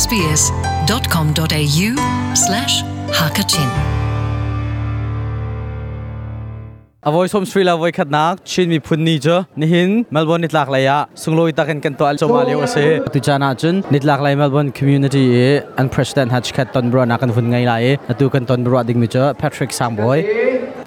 sbs.com.au slash hakachin avoid som sri la voi khat nak chin mi phun ni jo ni hin melbourne nitlak la ya sungloi takin kan to al somali o se tu chana chun nitlak lai melbourne community e and president hach khat ton bro na kan phun ngai la e atu kan ton bro ding mi cho patrick samboy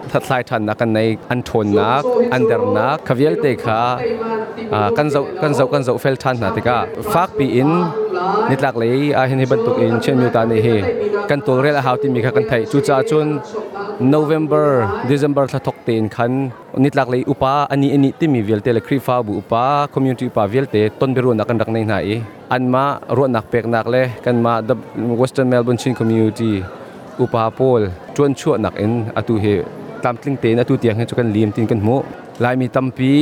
านดีรมุนนะมันกันทีมติกาจนวอตัมปีกันไหนจุดติกาจนกุมขัดเอาไว้ขัดกันมีพุ่นนี่กันหาทางบิ๊กมีจุดชิมิวตานี่ชิมีพุ่นนี่สิอัตลามทิ้งคนหนักดิ่งข้าอาตีนคอยลันเลี้ยวอีอลวนเจมิกุมอีอันดักตัวเจมีเวลเตคาเจ้าชุนนักกันในท่านทัดทายท่านนักกันในอันทนนักอันเดอร์นักขวิลเตคากันเจ้ากันเจ้ากันเจ้าเฟลท่านนะติกาฟากปีอินนิดหลักเลยอาเห็นให้บรรทุกอินเช่นมิวตานี่เฮกันตัวเรลหาวที่มีกันไทยจูจ้าจน November December ทะทกเตนคันนิดหลักเลยอุปาอันนี้อันนี้ที่มีเวลเตลครีฟ้าบุอุปา community อุปาเวลเตต้นเบรุนักกันดักในไหนอันมารวดนักเปกนักเลยกันมา the Western Melbourne Chin Community อุปาโพลจวนชั่วนักเอ็นอตุเฮ ตามติงเตนอตุเตียงให้จุกันลีมตินกันหมูลายมีตัมปี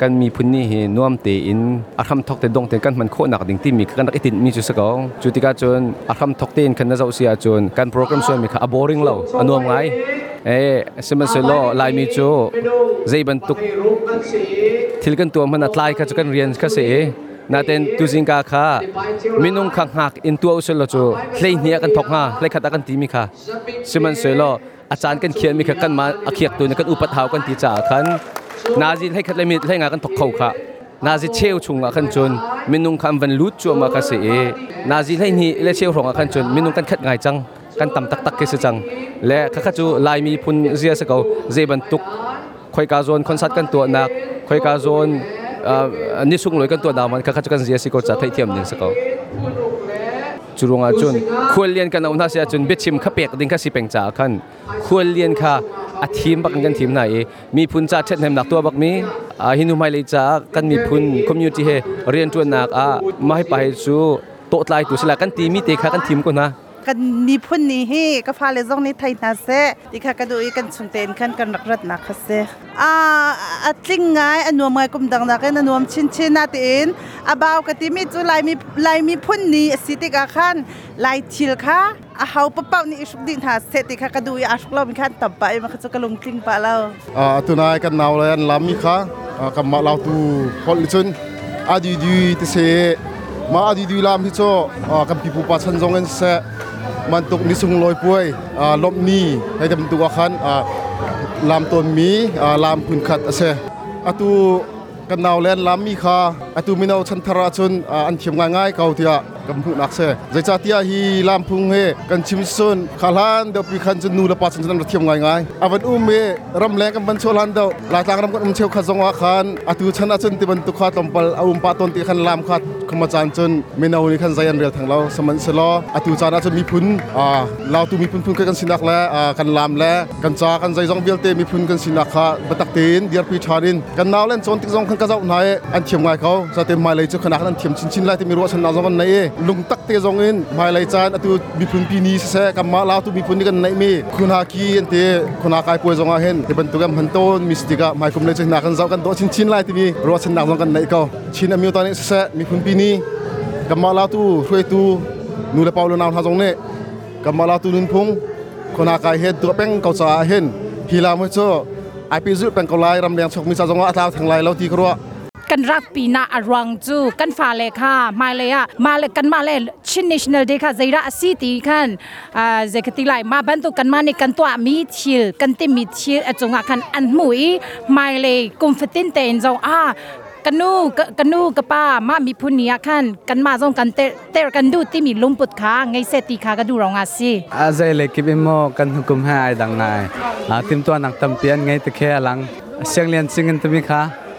กันมีพุ่นนี่เฮน่วมเตอินอาคำทอกเตดงเตกันมันโคหนักดิ่งที่มีกันนักอิตินมีจุสกองจุดที่กาจนอาคำทอกเตนกันน่าจะเสียจนการโปรแกรมส่วนมีค่ะ boring เราอนนวมไงเอ๊สมันสโลลายมีโจใจบรรทุกทิลกันตัวมันอัตลายค่ะจุกันเรียนค่ะเสียนาเตนตุจิงกาค่ะมินุงขังหักอินตัวอุสโลโจเลยเนียกันทอกฮะเลยขัดกันตีมีค่ะสมันสโล อาจารย์กันเขียนมีค่กันมาอาเขียกตัวนี้กันอุปถัมภ์กันตีจ่าคันนาจิให้ขัดเลยมีให้งานกันทอกเข่าค่ะนาจิเชี่ยวชุงอาคันจนมินุงคำวันลุดจัวมาค่ะเสีนาจิให้นี่เลเชี่ยวของอาคันจนมินุงกันขัดง่ายจังกันต่ำตักตักเกสจังและข้าข้าจูลายมีพุนเสียสกาวเจบันตุกคอยกาโซนคอนซัดกันตัวนักคอยกาโซนนิสุงลอยกันตัวดาวมันข้าข้าจูกันเสียสิกจะไทยเทียมหนึ่งสกาว จุรงอาจุนควรเรียนกันเอาหน้าเสียจุนเบ็ดชิมข้าเปียกดิ้งข้าสิเป็งจ่าขันควรเรียนค่ะอาทีมบักกันทีมไหนมีพุนจ่าเช็ดเห็มหนักตัวบักมีหินุไม่เลยจ่ากันมีพุนคอมมูนิตี้เฮเรียนจวนนักอะไม่ไปสู่โต๊ะไลตัวสละกันทีมีเตะค่ะกันทีมก่อนนะ กันมีพุ่นนี่เฮก็พาเลยซองนี้ไทยนาเซดิค่ะก็ดูอีกันสุงเตนขันกันรักรัดนักเซอ่าอัดลิงไงอันนวมไงกุมดังนักอันนวมชินชินนาตินอาบ่าวกติมีจุลายมีลายมีพุ่นนี่สิติกาขันลายทิลค่ะอาเฮาปะเป้านี่สุกดินหาเซติค่ะก็ดูอาสุกเรามีขันตับไปมันก็จะกระลงกลิ้งปะเรา Ah, tunai kan nau layan lami kha ah, kam ma lau tu hol chun adi du te se ma adi du lam hi cho ah, kam pi pu pa chan jong en se man tuk ni sung loi puai ah, lop ni hai dam tu ka khan ah, lam ton mi ah, lam pun khat ase atu kan nau มันตุกนิสุงลอยป่วยลบนี้ให้แต่มันตุกอาคันลามตัวมีลามคุนขัดเสะอตูกันนาวแลนลามมีคาอตูมีนาวชันทราชนอันเทียมง่ายๆเขาเถอะ กำพุนักเสใจชาเตียฮีลำพุงเฮกันชิมซุนคาลานเดียวปีขันจนูละปาสันจันรเทียมง่ายง่ายอวันอุ้มเฮรำแรงกันบรนชลันเดียวลาตางรำกันมุมเชียวขจงอาคารอตุชนะจนติบันตุขาตอมปลอาอุมปาตนติขันลำขัดขมจานจนเมนาวิคันใจอันเรียลทางเราสมันสลออตุจานาจนมีพุนอ่าเราตุมีพุนพุนกันสินักแล้วอ่ากันลำแล้วกันจ้ากันใจจงเบียลเตมีพุนกันสินักค่ะบัตักเตนเดียร์ปีชาดินกันนาวเล่นจนติจงคันกระเจ้านายอันเทียมง่ายเขาจะเต็มมาเลยจุขนาดนั้นเทียมชินชินไล่ที่มีรั้วชนะจงกันในลุงตักเตจงเองม่ไรยจานตัวมีพุ่นปีนี้เสกรรมาลาตัวมีพุ่นกันไหนมีคุณหากีอันเตคุณหากายป่วยจงอาเห็นที่เป็นตัวกันพันต้นมีสติกะไม่คุ้มเลยจะหนักกันเจ้ากันโตชิ้นชิ้นไล่ที่มีรอชิ้นหนักลงกันไหนก็ชิ้นมีตอนนี้เสมีพุ่นปีนี้กรรมาลาตัวช่วยตัวนูเลปาวลนาวทาจงเนี่ยกรรมาลาตัวนุนพงคุณหากายเห็นตัวเป้งเกาจาเห็นฮีลามุโซไอพิซึเป็นเกาไลรำเรียงชกมีซาจงอาตาทางไลแล้วที่ครัว กันรักปีนาอรังจูกันฟ้าเลยค่ะมาเลยอะมาเลยกันมาเลยชินเนชั่นเด day ค่ะใจระซีตีขันอ่าเจกติไลมาบันตุกันมาในกันตัวมีเชียกันติมีเชียจงอะคันอันมุยมาเลยกุมฟตินเตนจงอากันนูกกันนูกะป้ามามีผู้นี้คันกันมาจงกันเตเตกันดูที่มีลุมปุดขาไงเศรษฐีขาก็ดูรองอาซีอาใจเลยคิดมกันกุมหาดังไงอาทิมตัวหนักตำเพียนไงตะแค่หลังเสียงเรียนซิงกันตะมีค่ะ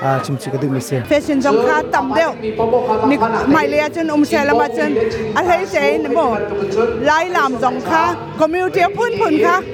ทุเราเนี่ยชิมีพุ่นใดกันรักลบมีเฮส ke chu minau te ten ha chinmu phun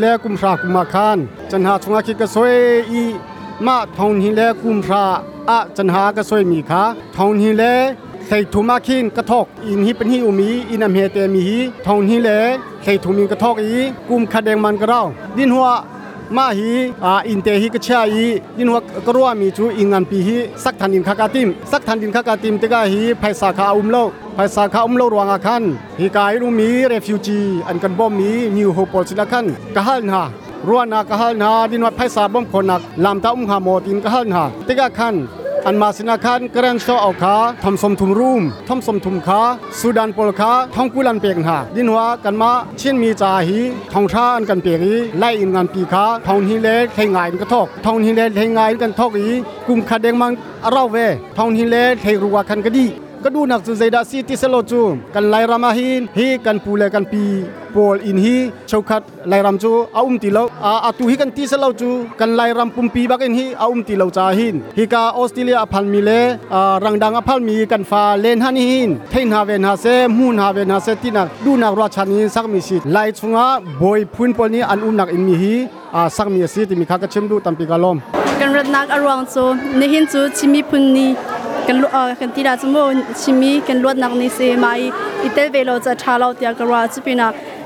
เลกุมชากุมาคานจันหาชงอาคิกะซวยอีมาทาวน์ฮิเลกุมชาอะจันหากะซวยมีคาทาวน์ฮิเลใส่ถุมาคินกระทอกอินฮิเป็นฮิอุมีอินอำเฮเตมีฮีทาวน์ฮิเลใส่ถุมินกระทอกอีกุมคาแดงมันกระเราดินหัว มาฮีอ่าอินเตฮีกะชาอียินหัวกรัวมีจูอิงันปีฮีสักทันดินคากาติมสักทันดินคากาติมติกาฮีไพสาขาอุมโลไผสาขาอุมโลรวงอาคันฮีกายรูมีเรฟิวจีอันกันบ่มีนิวโฮปอลสิละคันกะฮัลนารัวนากะฮัลนาดินวัดไผสาบ่มคนนักลามตาอุมหาโมตินกะฮัลนาติกาคัน อันมาสินาคันกระนโซเอาขาทอมสมทุมรูมทอมสมทุมขาสุดานปลขาท่องกุลันเปียงหาดินหัวกันมาเช่นมีจาหีท่องชาอันกันเปียงอีไล่อินงานปีขาท่องฮิเลเทงายกระทอกท่องฮิเลเทงายกันทอกอีกุมขัดแดงมังเราเวท่องฮิเลเทรัวคันกะดีก็ดูนักสุเซดาซีติสโลจูกันไลรามาหินฮีกันปูเลกันปี ปอลอินฮีชาวคัดไลรามจูอาอุมติโลอาอาตูฮีกันติสโลจูกันไลรามปุมปีบักอินฮีอาอุมติโลจาหินฮีกาออสเตรเลียอพันมีเลอารังดังอพันมีกันฟาเลนฮันหินเทนฮาเวนฮาเซมูนฮาเวนฮาเซตินักดูนักราชานีสักมีสิไลชุงาบอยพุนปอลนี้อันอุมนักอินมีฮีอาสักมีสิติมีคากะเชมดูตัมปีกาลอม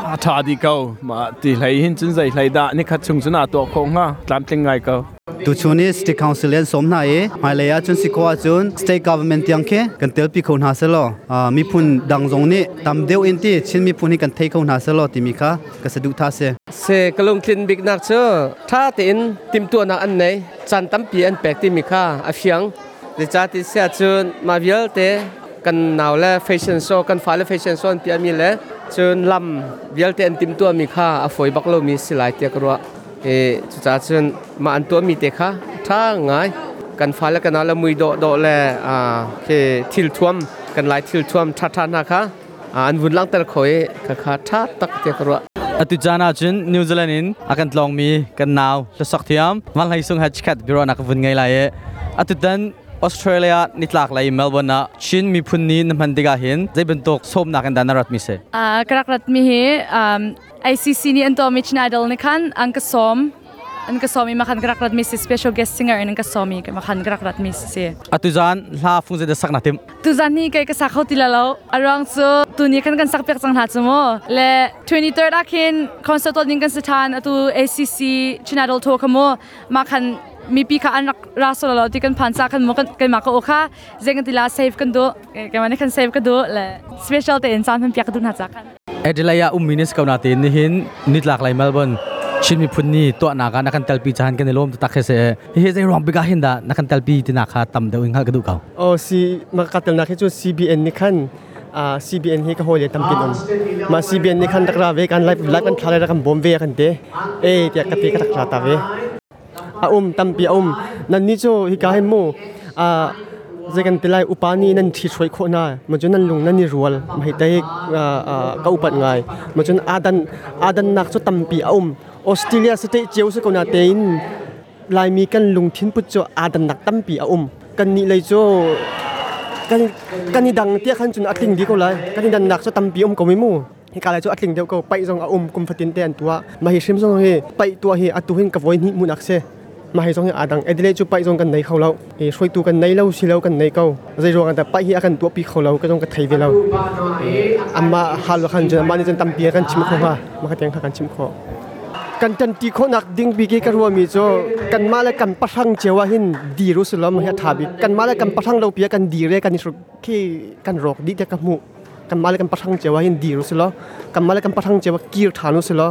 กันจากันโมกันมากันนักสอนเซฮักเสียกันสิติกินมาเลยอะใจตินดาเปกันชิมีพุนเกี่ยวกับฟรอยโคลากันนี่เตลเวโลจึงมารองอาคันอีบันตุกันนี่เตลเวมีเฮเอ่ออาชาติกันหูรองกันรถมีเซว้าว good กันจะชิมีผมแล้ว kanom bak pai zong nuam lam zong nuam hasa zong nuam za pi te nuam nai ko อาชาดีเกามาตีไหลหินจุนใจไหลดานี่คัดชงจุนาตัวคงฮะตามเต็งไงเกา tu chuni state council en somna e mailaya chun sikwa chun state government yang ke kan tel pi khon ha selo mi phun dang zong ni tam deu in ti chin mi phun ni kan thei khon ha selo ti mi kha ka sa du tha se เสกลงคลินบิกนักเชอถ้าตินติมตัวนักอันไหนจันตั้มปีอันแปลกที่มีค่าอาเฟียงหรือจ้าติเสียจนมาเยอะเต กันหนาวและแฟชั่นโชว์กันฟ้าและแฟชั่นโชว์ปีมีและจนลำเยอะเตนติมตัวมีค่าอาฝอยบักโลมีสิลายเตียกรัวเอจุจ้าจนมาอันตัวมีเตค่าถ้าง่ายกันฟ้าและกันหนาวและมือโดโดแลอ่าเคทิลท่วมกันหลายทิลท่วมทัดทันนะคะอันวุ่นลังแต่ละคอยค่ะค่ะทัดตักเตียกรัว atu jana chun new zealand in akan tlong mi kan naw la sak thiam mal hai sung hach khat biro nak vun ngai lai atu dan australia nitlak lai melbourne na chin mi phun ni diga hin zai ben tok som na kan danarat mi se Ah, karak rat mi hi um, ICC ni anto mi chinadal ni kan ang kasom ang kasom mi makan karak rat mi si special guest singer ang kasom mi makan karak rat mi si atu jan la phung zai da sak na tim tu zan ni kay kasak ho tilalo arang so tu ni kan kan sak pek sang ha chumo le 23rd akin concert ol ning kan satan atu ACC chinadal to kamo makan mi pi ka anak raso lo ti kan phansa kan mo kan kan ma ka okha zeng tila save kan do kan man kan save ka do le special te insan phan pyak du na cha kan Adelaide um minis kauna te ni hin nitlak lai melbourne chin mi phun ni to na ka nakan talpi chan kan lom ta khe se he zai rom biga hin da nakan talpi ti na kha tam de ing hal ka du ka โอ้ซีมากัตลนักให้จู CBN นี่คันอ่า CBN ให้ก็โหเลยทำกินอนมา CBN นี่คันตักราเวกันไลฟ์ไลฟ์กันทะเลกันบอมเวกันเตเอ้เดียกติกตักราตาเว a um tam pi um nan ni chu hi ka hen mu. A zekan tilai upani nan thi choi kho na. Ma chu nan lung nan ni rual. Mai dai ka upat ngai. Ma chu adan adan nak chu tam pi um australia se te cheu se ko na tein lai mi kan lung thin put chu adan nak tam pi um kan ni lai chu, kan kan ni dang tia khan chun ating di ko lai. Kan ni dan nak chu tampi um ko mi mu. Hi kala chu atling deu ko pai zong a um kum fatin te an tua. Ma hi shim zong he pai tua hi atu hin ka voi ni mu nak มาให้ซองอาดังเอเดเลจูไปซองกันในเขาเราเอช่วยตัวกันไหนเราสิเรากันในเขาใจรวงกันแต่ไปฮีกันตัวปีเขาเราก็ต้องกันไทยเวลาอามาฮัลขันจนมานนี้จนตั้มเบียกันชิมข้อมามาขัดยังกันชิมข้าวกันจันทีโคนักดิ้งบีกีกันรวมมีโจกันมาแล้วกันประทังเจว่าหินดีรู้สึล้วมันจะทาบิกันมาแล้วกันประทังเราเปียกันดีเรกันนิสุกีกันรอกดีแต่กับมุกันมาแล้วกันประทังเจว่าหินดีรู้สึล้วกันมาแล้วกันประทังเจว่ากีรฐานรู้สึล้ว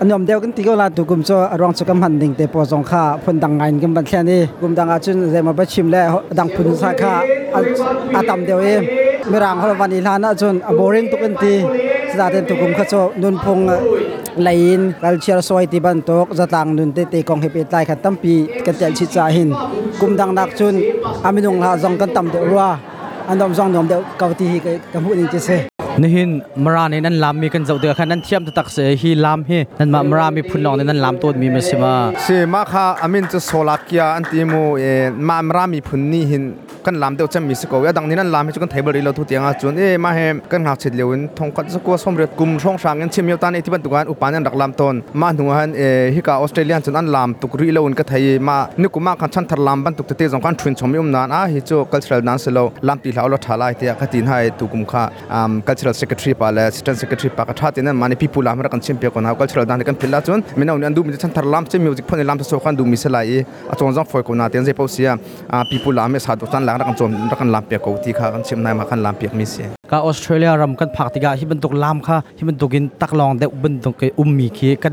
อันยอมเดียวกันที่ก็ลาตุกุมโซรองสุกำหันดิ่งเตปอสองค่าพนดังไงกันบันแค่นี้กุมดังอาจุนเรมาไปชิมแล้วดังพุนสาขาอาตามเดียวเองไม่รังเขาวันนี้ลานะจุนอบริงตุกันทีสตาร์เตนตุกุมขโซนุนพงไลน์กัลเชียร์ซอยที่บันตกจะต่างนุนเตเตกองเฮปิตไลขัดตั้มปีกันเจลชิจาหินกุมดังนักจุนอามินุงลาจงกันตั้มเดียวรัวอันดอมจงยอมเดียวเกาที่กับผู้นี้จะเส นี่หินมรานี่นั่นลามมีกันเจ้าเดือขันนั่นเทียมตะตักเสียฮีลามฮีนั่นมามรามีพุ่นลองนี่นั่นลามตัวมีมาสิมาค่ะอามินจะโซลักยาอันตีโมเอ็นมามรามีพุ่นนี่หิน kan lam deuh cham mi se ko ya dang ni nan lam hi chu kan table ri lo thu tianga chun e eh, ma he kan ngak chit lewin thong khat zu ko som re kum thong sang en chim yotan e tiban tukan upan an rak lam ton. Ma nu han e hi ka australian chun an lam tuk ri lo un ka thai ma ni kuma kan chan thar lam ban tuk te jong kan thrin chom um nan. A hi chu cultural dance lo lam ti lau lo thala te ka tin hai e tu kum kha um cultural secretary pa la assistant secretary pa ka tha tin mani people lam ra kan chim pe ko na cultural dance kan phila chun. Mina un du mi chan thar lam che music phone e lam so khan du mi se lai e. a chong jong foi ko na ten je pau sia. People lam me sa do tan la. รักกันจมรักกันลามเปียกกูที่ข้ากันชิมนายมาขันลามเปียกมิเสียก็ออสเตรเลียรำกันผักติกาฮิบันตกลามค่ะฮิบันตกินตักลองแต่บันตกอุ้มมีคีกัน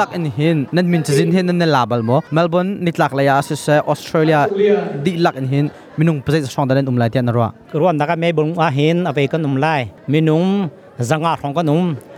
ลักอินเห็นนั่นมินจะจินเห็นนั่นลาบัลโมเมลเบิร์นนิดลักเลยอาสิเซออสเตรเลียดีลักอินเห็นมินุงประเทศช่องดันอุ้มไลเตียนนรัวรวนนักไม่บุญอาหินเอาไปกันนุ่มไล่มีนุ่มจังอาของกันนุ่มจุนเอเดลียหินมีนุ่มสมสรีทองอันนุ่มจุนพาตาขินมีนุ่มอ่าจักขัดของนุ่มกันซาเตียงขึ้นจักสรีทองกันนุ่มไล่ ờ kan tua penga chu tha ko a tu kan nau le dong khe an than chau la le an thai la kam mi phun sin ning te khen thai la le kan chu kumfatin kan lam cha me sile zan ni kan chong me nga ko na kan thai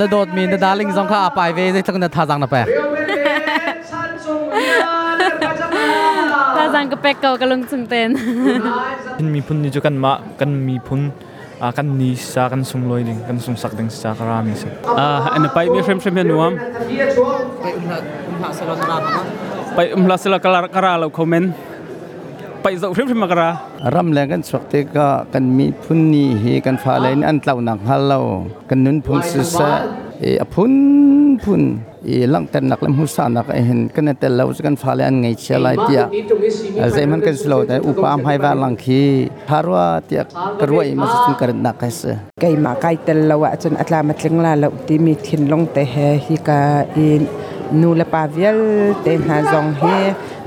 นโดดมีนดาลิงซองข้าไปเวได้ทั้งนท่าจังนะไปท่าจังก็เป็กเก่ากันลงสุงเต้นกันมีพุ่นนี่จุกันมาคันมีพุ่นคันนีสากันสุ่มลอยดิงคันสุ่มสักดิงสักรามิสอ่าอันไปมีเฟรมเฟรมเยันวมไปอุ้มหลาสลากลาไปอุ้มหลาสลากลาคาราเราคอมเมนต์ำแรงกันสวกเตก็กันมีพุ่นนี่เฮกันฟ้าเลยอันเต่าหนักฮัลโลกันนุนพุ่นสุสะเออพุ่นพุ่นเอลังแต่หนักลำหุสานักเห็นกันแต่เราจะกันฟ้าเลยอันไงเชลายเตียใจมันกันสโลแต่อุปามให้ว่าลังคีฮารว่าเตียกรวยมาสุนกันนักเส kay ma kay tel lawa chun atla matling la la ti mi thin long te he hi ka in nu la pa vial te na zong he vani tel di na selo minong tam pi hen long lom thanon tel lung thau te hen minaw hi thape na usila hina kan an tha chak chin chin lai ti mi hi ka mo นี่หินชินมีพุ่นนี่สกาวนาตีอินมีเชี่ยวขัดกิมโมไล่ท่วมให้อาราเร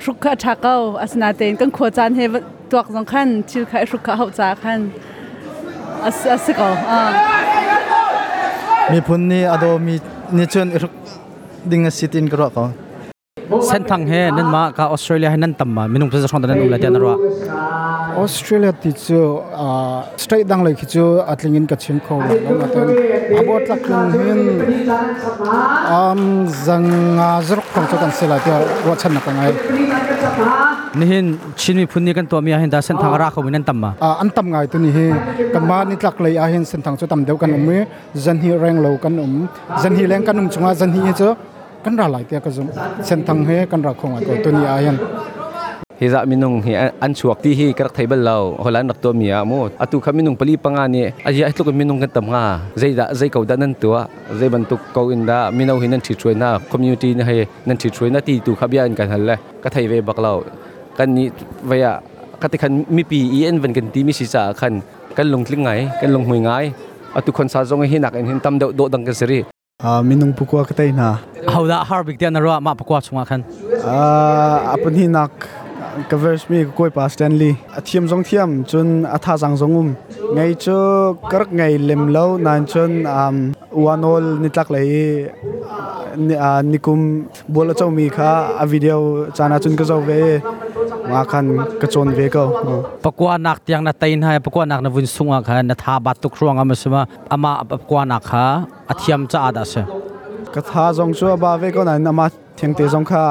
มั่วชุกขะชักเอาอาสนาเตนกันขวจานเฮตัวสองขันชิลขายชุกขะเขาจ้าขันอาสอาสกอ่ามีพุ่นนี่อดมีนี่ชวนดิงสิตินกรอกเขา เส้นทางเฮนั่นมากาออสเตรเลียให้นั่นต่ำมามีนุ่งเพื่อจะช่องแต่นั่นอุลเตียนรัวออสเตรเลียติดจูอ่าสเตรทดังเลยคิดจูอัตลิงินกับชิมเขาแล้วมาเป็นอาบอตลั กันราหลายเตียก็จุเส้นทางเฮกันราคงไอ้ก็ตัวนี้อายันฮิจามินุงฮิอันชวกที่ฮีกระไทบลาวฮอลันนักตัวมีอาโมอตุขามินุงปลีปังานี่อาจจะทุกมินุงกันตำงาใจดาใจเขาดันนั่นตัวใจบรรทุกเขาอินดามินาวหินันชิช่วยน้าคอมมูนิตี้นะให้นันชิช่วยน้าตีตุขับยานกันฮัลเละกระไทเวบักเรากันนี้เวียกติคันมีปีเอ็นวันกันทีมีศิรษาคันกันลงทิ้งไงกันลงหวยไงอตุคนซาจงให้หนักเอ็นตำเดาโดดังกันสิ ยนรัวมาประกวดชงมาคัน Ah, apan hinak ka verse mi ko koi pa Stanley. Athiam zong thiam chun atha jang zong um. Ngai chu karak ngai lem lo nan chun um wanol nitlak lai ni a nikum bola chau mi kha a video chana chun ka zo ve ma khan ka chon ve ko. ประกวดนักเตียงนาตีนให้ประก athiam cha ada se. Katha jong chu ba ve ko nan ma thiang te jong kha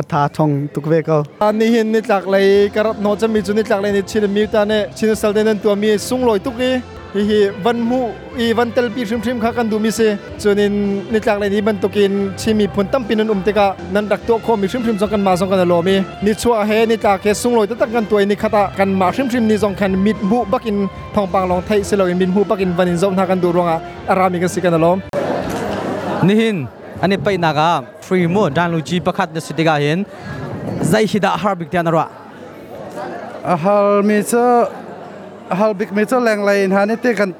atha thong tuk ve ko. Ani hin ni tlak lai karap no chami chu ni tlak lai ni chin mi ta ne chin sal den tu mi sung loi tuk ni hi hi van mu i van tel pi shrim shrim kha kan du mi se chunin ni tlak lai ni ban tukin chimi phun tam pinun um te ka nan dak to kho mi shrim shrim zong kan ma zong kan lo mi ni chua he ni tlak ke sung loi ta tak kan tuai ni khata kan ma shrim shrim ni zong kan mit bu bakin thong pang long thai se lo in min hu bakin vanin zong tha kan du ronga arami kan sikan lo นี่หินอันนี้ไปนักอะฟรีมูดานลูจีประคัดในสติกาเห็นใจฮิดาฮาร์บิกเตียนรัว hal mi cho hal big mi cho leng lai ha ni te kan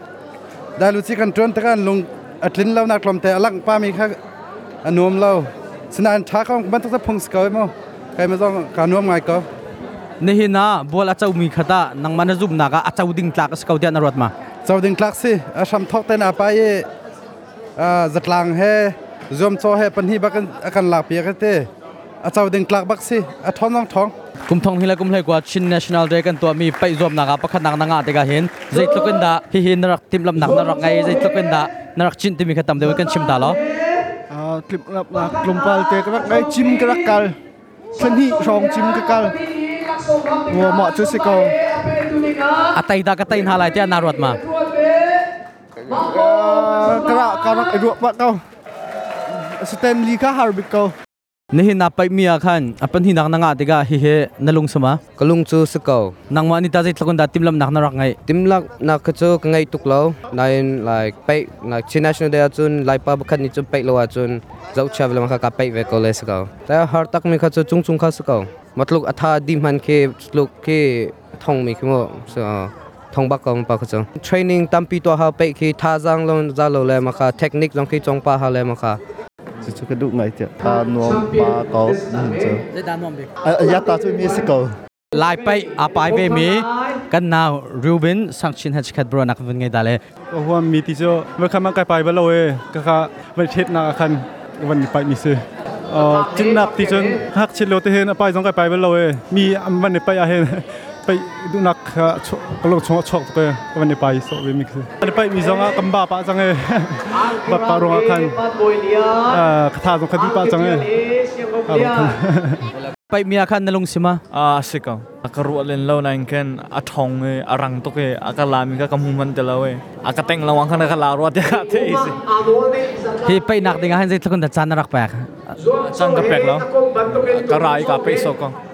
da lu chi kan tron ta kan lung atlin lo nak lom te alang pa mi kha anuam lo sina an tha khong ban ta phung skoi mo kai ma jong ka nuam ngai ko นี่หินนะบัวละเจ้ามีขตานังมันจุบนักอะเจ้าดิ่งตากสกาวเตียนรัวมา chau ding klak si a sham thok ten apa ye a zatlang he zom cho he pan hi bakan akan la pi ka te a chau ding klak bak si a thon nong thong กุมทองฮิลากุมเลยกว่าชิน national day กันตัวมีไปรวมนักประคันนักนังอาเตกาเห็นใจตกันดาฮิฮินนรักติมลำหนักนรักไงใจตกันดานรักชินติมีขตามเดียวกันชิมตาล้อ Ah, clip lap la klumpal te krak ngai chim krak kal than hi rong chim ka kal wo ma chu se ko อาตัยดากตัยนหาลายเตียนารวดมา kra karak ru ba kau Stanley ka harbik ko นี่หิ นนับไปมีอาคันอปันหินักนังอาเตกาฮิเฮนลุงสมากลุงจูสกาวนังมานิตาใจตะกันดาติมลำหนักนรักไงติมลักนักกจูกไงตุกเรานาย like ไปนักชินาชนเดียจุนไลปาบุคันนี่จุนไปโลอาจุนเจ้าชาวเลมาค่ะไปเวกเลยสกาวแต่ฮาร์ตักมีค่ะจุจุงจุงค่ะสกาวมัดลูกอัฐาดิมันเคลูกเคทองมีคือมั้งสทองบักก็มันปากจุ training ตั้มปีตัวเขาไปคือท่าจังลงจะโลเลยมาค่ะเทคนิคลงคือจงปาเขาเลยมาค่ะ chu chu ka du ngai te ta nuam pa ko hin chu ได้ดานอมบิก a ya ta chu mi se ko ลายไปอาไปเวมีกันนาวรูบินสังชินฮัชคัดบรนักวันไงดาเลก็ว่ามีที่จะเมื่อคำมันไกลไปบ้านเราเองก็ค่ะมันเท็ดนักคันวันนี้ไปมีซื้อเอ่อจินนักที่จนฮักชิลโลเตเห็นไปสองไปไปเลยมีวันนี้ไปอาเห็น ไปดูนักก็ลงชงชกไปวันนี้ไปสอบมีคือวันนี้ไปมีสองกำบ้าปะจังเอบัดปารองคันเอ่อคาถาสองคดีปะจังเอไปเมียคันนลุงสิมา Ah, sikaw. Akaruwa len law na ken atong e arang to ke akalami ka kamuman te law e. Akateng lawang ka nakalaro at yakate isi. ฮีไปนักดิงาให้ใจทุกคนตัดจานนรักแปลก Sang ka pek law. Karai ka peso ko. กระรวนนิมบ้านตกเตะสเกากันนิลุมหุยตะตักกันชินมีพุ่นเนี่ยชินมีพุ่นกันนินวมดีเอกกันลุมหุยตะตักมิเซชินมีพุ่นนี่นรัชนานวมมาอ๋อขนมสมิพันสินี่สิรวงอะกระดมีเสเสกระตอนอ่าดำเตลมาจะกัลเป็งถึงสกาว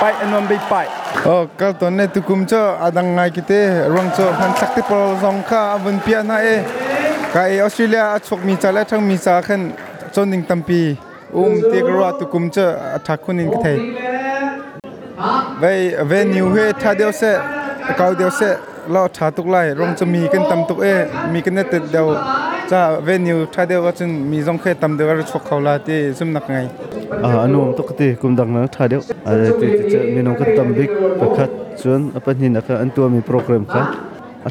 pai anom be pai. O kal ton ne tu kum cho à, adang ngai kite rong cho han sakti pol song kha à, abun pia na e. Kai australia achok mi chala thang mi sa khan chon ding tampi um te gro tu kum cho thakun in kithai vai ve new he tha deu se kau deu se lo tha tuk lai rong cho mi kan tam tuk e mi kan ne te deu cha ve new tha deu wa chun mi jong khe tam deu ra chok khawla te zum nak ngai อ่าอันนู้นตกตีกุมดังนะท่าเดียวอะไรที่จะมีน้องก็ตำบิ๊กประคัดชวนอปันหินนะคะอันตัวมีโปรแกรมค่ะอ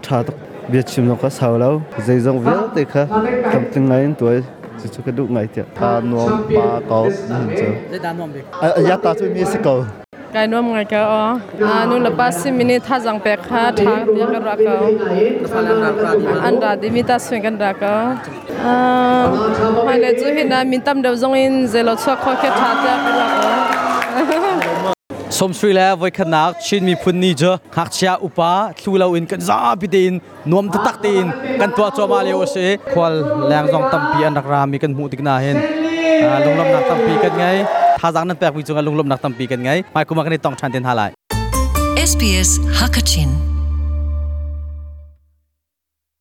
าท่าตกเบียดชิมน้องก็สาวแล้วใจจงเวียเด็กค่ะทำถึงไงตัวจะจะกระดูกไงเถอะท่านวมปลาเก๋านี่เจ้าได้ดานวมบิ๊กอะยาตาช่วยมีสิเก๋า cái nuông ngày cái ó à nu là basi mini tha giang pek kha tha dia ka ra ka an ra di mi ta swing kan ra ka à mai le chu hin na min tam deu zong in zelo chwa kho ke tha ta ka ra ka สมสรีแล้วไว้ขนักชินมีพุ่นนี่เจอหักเชียอุปาทูเราอินกันซาบิดินนวมตะตักตีนกันตัวจอมาเลวเสควอลแรงจองตัมปีอันรักรามีกันหูติกนาเห็นลงลำนักตัมปีกันไง ทาจังนั้นแปลกวิจุงลุงลมนักตัมปีกันไงไม่กุมากันในต้องชันเต็นทาลาย SBS Hakachin